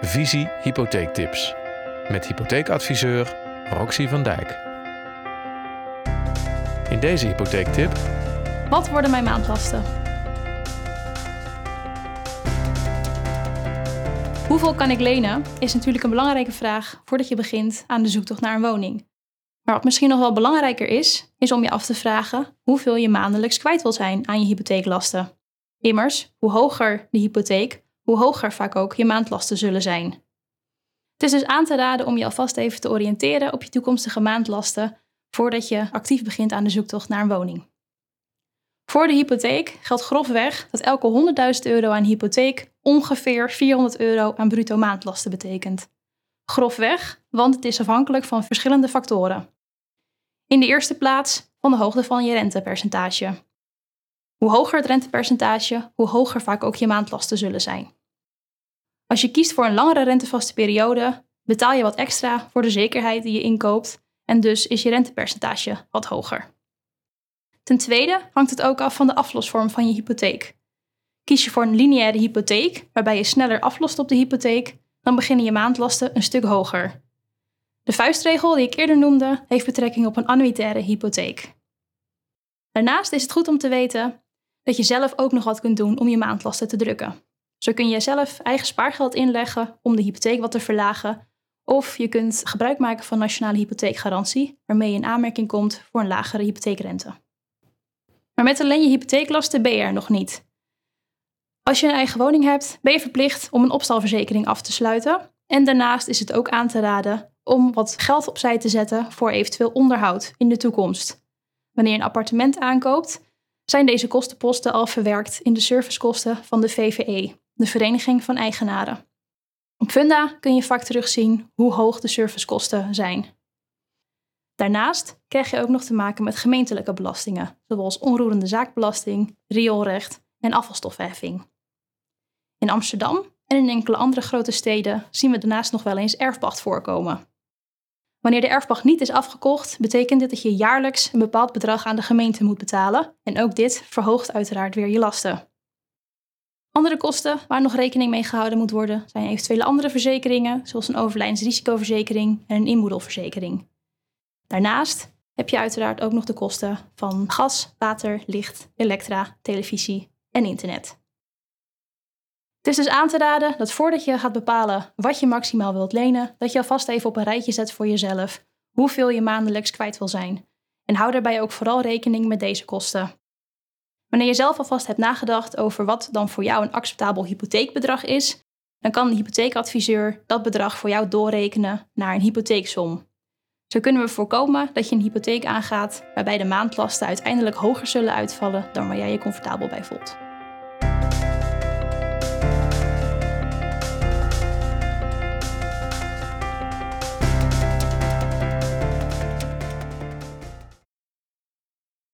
Visie Hypotheektips met hypotheekadviseur Roxy van Dijk. In deze hypotheektip Wat worden mijn maandlasten? Hoeveel kan ik lenen is natuurlijk een belangrijke vraag voordat je begint aan de zoektocht naar een woning. Maar wat misschien nog wel belangrijker is, is om je af te vragen hoeveel je maandelijks kwijt wil zijn aan je hypotheeklasten. Immers, hoe hoger de hypotheek, hoe hoger vaak ook je maandlasten zullen zijn. Het is dus aan te raden om je alvast even te oriënteren op je toekomstige maandlasten voordat je actief begint aan de zoektocht naar een woning. Voor de hypotheek geldt grofweg dat elke 100.000 euro aan hypotheek ongeveer 400 euro aan bruto maandlasten betekent. Grofweg, want het is afhankelijk van verschillende factoren. In de eerste plaats van de hoogte van je rentepercentage. Hoe hoger het rentepercentage, hoe hoger vaak ook je maandlasten zullen zijn. Als je kiest voor een langere rentevaste periode, betaal je wat extra voor de zekerheid die je inkoopt en dus is je rentepercentage wat hoger. Ten tweede hangt het ook af van de aflosvorm van je hypotheek. Kies je voor een lineaire hypotheek, waarbij je sneller aflost op de hypotheek, dan beginnen je maandlasten een stuk hoger. De vuistregel die ik eerder noemde, heeft betrekking op een annuitaire hypotheek. Daarnaast is het goed om te weten dat je zelf ook nog wat kunt doen om je maandlasten te drukken. Zo kun je zelf eigen spaargeld inleggen om de hypotheek wat te verlagen. Of je kunt gebruik maken van nationale hypotheekgarantie, waarmee je in aanmerking komt voor een lagere hypotheekrente. Maar met alleen je hypotheeklasten ben je er nog niet. Als je een eigen woning hebt, ben je verplicht om een opstalverzekering af te sluiten. En daarnaast is het ook aan te raden om wat geld opzij te zetten voor eventueel onderhoud in de toekomst. Wanneer je een appartement aankoopt, zijn deze kostenposten al verwerkt in de servicekosten van de VVE, de Vereniging van Eigenaren. Op Funda kun je vaak terugzien hoe hoog de servicekosten zijn. Daarnaast krijg je ook nog te maken met gemeentelijke belastingen, zoals onroerende zaakbelasting, rioolrecht en afvalstofheffing. In Amsterdam en in enkele andere grote steden zien we daarnaast nog wel eens erfpacht voorkomen. Wanneer de erfpacht niet is afgekocht, betekent dit dat je jaarlijks een bepaald bedrag aan de gemeente moet betalen en ook dit verhoogt uiteraard weer je lasten. Andere kosten waar nog rekening mee gehouden moet worden zijn eventuele andere verzekeringen, zoals een overlijdensrisicoverzekering en een inboedelverzekering. Daarnaast heb je uiteraard ook nog de kosten van gas, water, licht, elektra, televisie en internet. Het is dus aan te raden dat voordat je gaat bepalen wat je maximaal wilt lenen, dat je alvast even op een rijtje zet voor jezelf hoeveel je maandelijks kwijt wil zijn. En hou daarbij ook vooral rekening met deze kosten. Wanneer je zelf alvast hebt nagedacht over wat dan voor jou een acceptabel hypotheekbedrag is, dan kan de hypotheekadviseur dat bedrag voor jou doorrekenen naar een hypotheeksom. Zo kunnen we voorkomen dat je een hypotheek aangaat waarbij de maandlasten uiteindelijk hoger zullen uitvallen dan waar jij je comfortabel bij voelt.